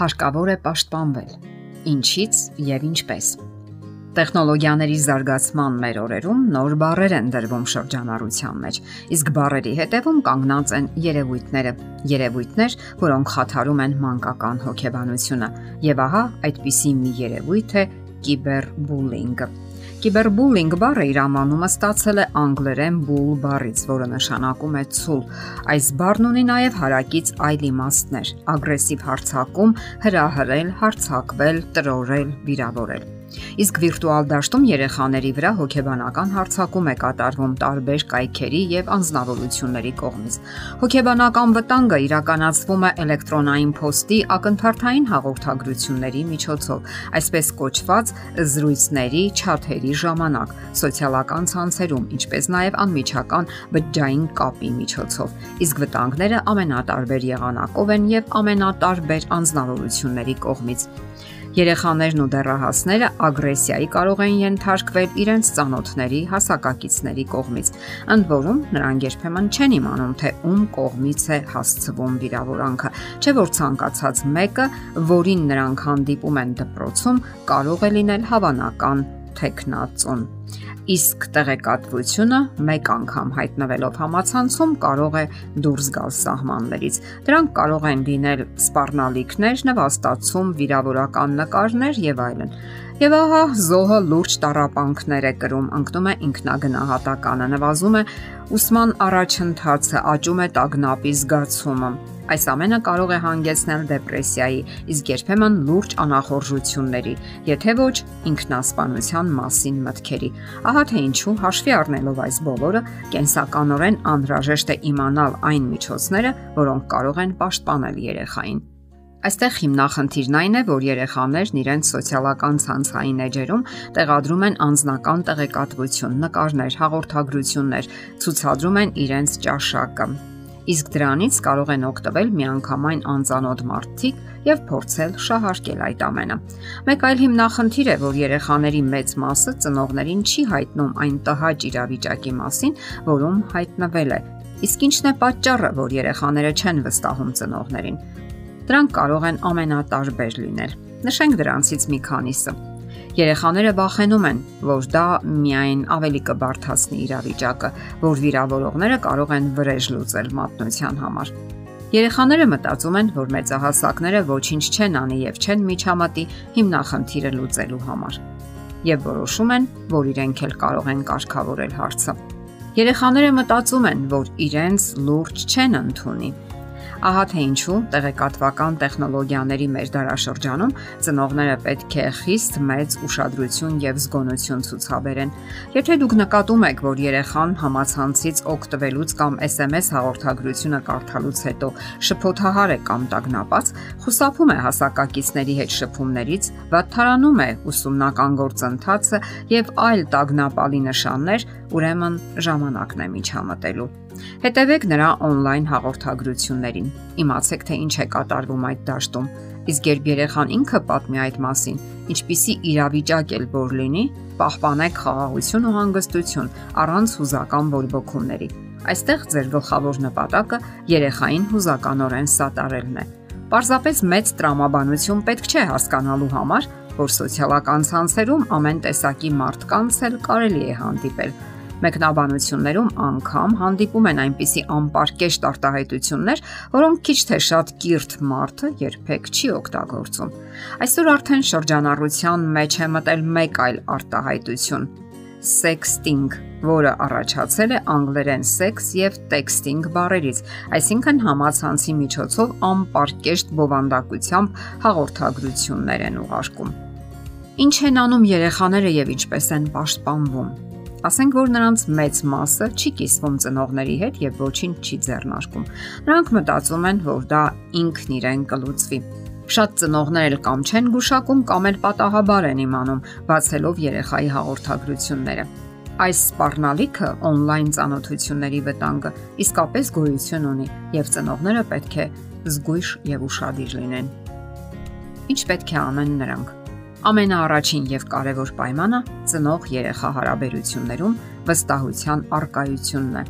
հարկավոր է պաշտպանվել։ Ինչից եւ ինչպես։ Տեխնոլոգիաների զարգացման մեր օրերում նոր բառեր են դրվում շրջանառության մեջ, իսկ բառերի հետևում կանգնած են երևույթները, երևույթներ, որոնք խաթարում են մանկական հոգեբանությունը։ Եվ ահա այդպիսի մի երևույթ է կիբերբուլինգը։ Կիբերբուլինգ բառը իր անվանումը ստացել է անգլերեն bull բառից, որը նշանակում է ցուլ։ Այս բառն ունի նաև հարակից այլ իմաստներ՝ ագրեսիվ հարցակում, հրահրել, հարցակվել, տրորել, վիրավորել։ Իսկ վիրտուալ դաշտում երեխաների վրա հոգեբանական հարցակում է կատարվում տարբեր կայքերի եւ անznավորությունների կողմից։ Հոգեբանական վտանգը իրականացվում է էլեկտրոնային փոստի ակնթարթային հաղորդագրությունների միջոցով, այսպես կոչված զրույցների, չաթերի ժամանակ, սոցիալական ցանցերում, ինչպես նաեւ անմիջական բջջային կապի միջոցով։ Իսկ վտանգները ամենատարբեր եղանակով են եւ ամենատարբեր անznավորությունների կողմից։ Երեխաներն ու դեռահասները ագրեսիայի կարող են ենթարկվել իրենց ծանոթների, հասակակիցների կողմից։ Ընդ որում, նրանք երբեմն չեն իմանում, թե ում կողմից է հասցվում վիրավորանքը, չէ՞ որ ցանկացած մեկը, որին նրանք հանդիպում են դպրոցում, կարող է լինել հավանական թեկնածուն իսկ տեղեկատվությունը մեկ անգամ հայտնվելով համացանցում կարող է դուրս գալ սահմաններից։ Դրանք կարող են լինել սպառնալիքներ, նվաստացում, վիրավորական նկարներ եւ այլն։ Եվ ահա զոհը լուրջ տարապանքներ է կրում, ընկնում է ինքնագնահատականը, նվազում է ուսման առաջընթացը, աճում է տագնապի զգացումը Այս ամենը կարող է հանգեցնել դեպրեսիայի, իսկ երբեմն լուրջ անախորժությունների, եթե ոչ ինքնասպանության մասին մտքերի։ Ահա թե ինչու հաշվի առնելով այս բոլորը, կենսականորեն անհրաժեշտ է իմանալ այն միջոցները, որոնք կարող են պաշտպանել երեխային։ Այստեղ հիմնախնդիրն այն է, որ երեխաներն իրենց սոցիալական ցանցային էջերում տեղադրում են անձնական տեղեկատվություն, նկարներ, հաղորդագրություններ, ցուցադրում են իրենց ճաշակը, իսկ դրանից կարող են օգտվել միանգամայն անծանոթ մարդիկ եւ փորձել շահարկել այդ ամենը։ Մեկ այլ հիմնախնդիր է, որ երեխաների մեծ մասը ծնողներին չի հայտնում այն տհաճ իրավիճակի մասին, որում հայտնվել է։ Իսկ ինչն է պատճառը, որ երեխաները չեն վստահում ծնողներին։ Դրանք կարող են ամենատարբեր լինել։ Նշենք դրանցից մի քանիսը։ Երեխաները վախենում են, որ դա միայն ավելի կբարթացնի իրավիճակը, որ վիրավորողները կարող են վրեժ լուծել մատնության համար։ Երեխաները մտածում են, որ մեծահասակները ոչինչ չեն անի եւ չեն միջամտի հիմնախնդիրը լուծելու համար։ Եվ որոշում են, որ իրենք էլ կարող են կարգավորել հարցը։ Երեխաները մտածում են, որ իրենց լուրջ չեն ընդունի Ահա թե ինչու տեղեկատվական տեխնոլոգիաների մեր դարաշրջանում ծնողները պետք է խիստ մեծ ուշադրություն եւ զգոնություն ցուցաբերեն։ Եթե դուք նկատում եք, որ երեխան համացանցից օգտվելուց կամ SMS հաղորդագրությունը կարդալուց հետո շփոթահար է կամ տագնապած, խուսափում է հասակակիցների հետ շփումներից, վատթարանում է ուսումնական գործընթացը եւ այլ տագնապալի նշաններ, ուրեմն ժամանակն է միջամտելու։ Հետևեք նրա on-line հաղորդագրություններին։ Իմացեք, թե ինչ է կատարվում այդ դաշտում։ Իսկ երբ երեխան ինքը պատմի այդ մասին, ինչպիսի իրավիճակ էլ որ լինի, պահպանեք խաղաղություն ու հանգստություն առանց հուզական բորբոքումների։ Այստեղ ձեր գլխավոր նպատակը երեխային հուզականորեն սատարելն է։ Պարզապես մեծ տրամաբանություն պետք չէ հասկանալու համար, որ սոցիալական ցանցերում ամեն տեսակի մարդկանց էլ կարելի է հանդիպել Մեկնաբանություններում անգամ հանդիպում են այնպիսի անպարկեշտ արտահայտություններ, որոնք քիչ թե շատ կիրթ մարդը երբեք չի օգտագործում։ Այսօր արդեն շրջանառության մեջ է մտել մեկ այլ արտահայտություն՝ sexting, որը առաջացել է անգլերեն sex եւ texting բառերից, այսինքն համացանցի միջոցով անպարկեշտ բովանդակությամբ հաղորդագրություններ են ուղարկում։ Ինչ են անում երեխաները եւ ինչպես են պաշտպանվում։ Ասենք որ նրանց մեծ մասը չի կիսվում ծնողների հետ եւ ոչինչ չի ձեռնարկում։ Նրանք մտածում են, որ դա ինքն իրեն կլուծվի։ Շատ ծնողներ էլ կամ չեն գուշակում, կամ էլ պատահաբար են իմանում, բացելով երեխայի հաղորդագրությունները։ Այս սպառնալիքը on-line ծանոթությունների վտանգը իսկապես գոյություն ունի եւ ծնողները պետք է զգույշ եւ ուրախadir լինեն։ Ինչ պետք է անեն նրանք Ամենաառաջին եւ կարևոր պայմանը ծնող երեխա հարաբերություններում վստահության արկայությունն է։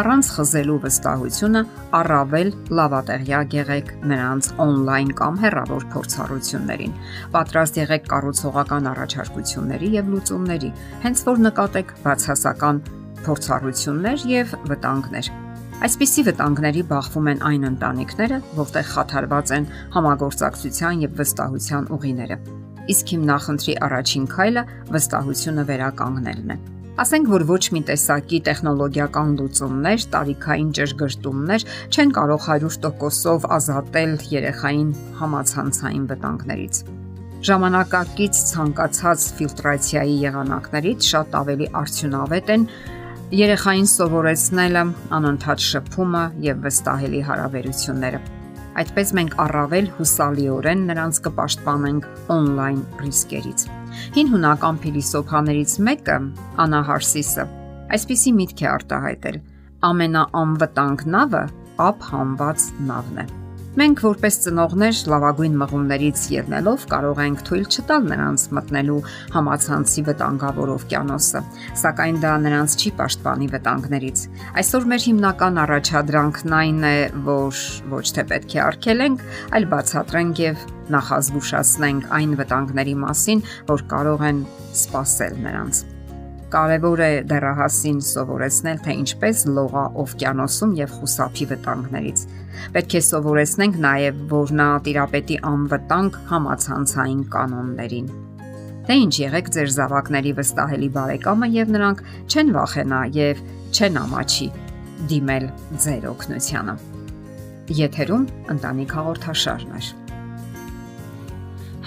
Առանց խզելու վստահությունը առավել լավատեղյակ եղեք նրանց on-line կամ հեռավոր փորձառություններին։ Պատրաստ եղեք կառուցողական առաջարկությունների եւ լուծումների, հենց որ նկատեք բացասական փորձառություններ եւ վտանգներ։ Այսպիսի վտանգների բախվում են այն ընտանիքները, որտեղ խաթարված են համագործակցության եւ վստահության ուղիները։ Իսկ հիմնախնդրի առաջին քայլը վստահությունը վերականգնելն է։ Ասենք որ ոչ մի տեսակի տեխնոլոգիական լուծումներ, տարիքային ճշգրտումներ չեն կարող 100%-ով ազատել երեխային համացանցային վտանգներից։ Ժամանակակից ցանկացած ֆիլտրացիայի եղանակներից շատ ավելի արդյունավետ են երեխային սովորեցնելը, անընդհատ շփումը եւ վստահելի հարաբերությունները։ Այդպես մենք առավել հուսալիորեն նրանց կպաշտպանենք on-line ռիսկերից։ Հին հունական փիլիսոփաներից մեկը Անահարսիսը այսպիսի միտք է արտահայտել. ամենաանվտանգ նավը ապ համված նավն է։ Մենք որպես ծնողներ լավագույն մղումներից ելնելով կարող ենք թույլ չտալ նրանց մտնելու համացանցի վտանգավոր օվկիանոսը, սակայն դա նրանց չի պաշտպանի վտանգներից։ Այսօր մեր հիմնական առաջադրանքն այն է, որ ոչ թե պետք է արգելենք, այլ բացատրենք եւ նախազգուշացնենք այն վտանգների մասին, որ կարող են սпасել նրանց։ Կարևոր է դեռահասին սովորեցնել, թե ինչպես լողա օվկիանոսում եւ խուսափի վտանգներից։ Պետք է սովորեցնենք նաեւ, որ նա տիրապետի անվտանգ համացանցային կանոններին։ Թե ինչ եղեք ձեր զավակների վստահելի բարեկամը եւ նրանք չեն վախենա եւ չեն ամաչի դիմել ձեր օգնությանը։ Եթերում ընտանիք հաղորդաշարն է։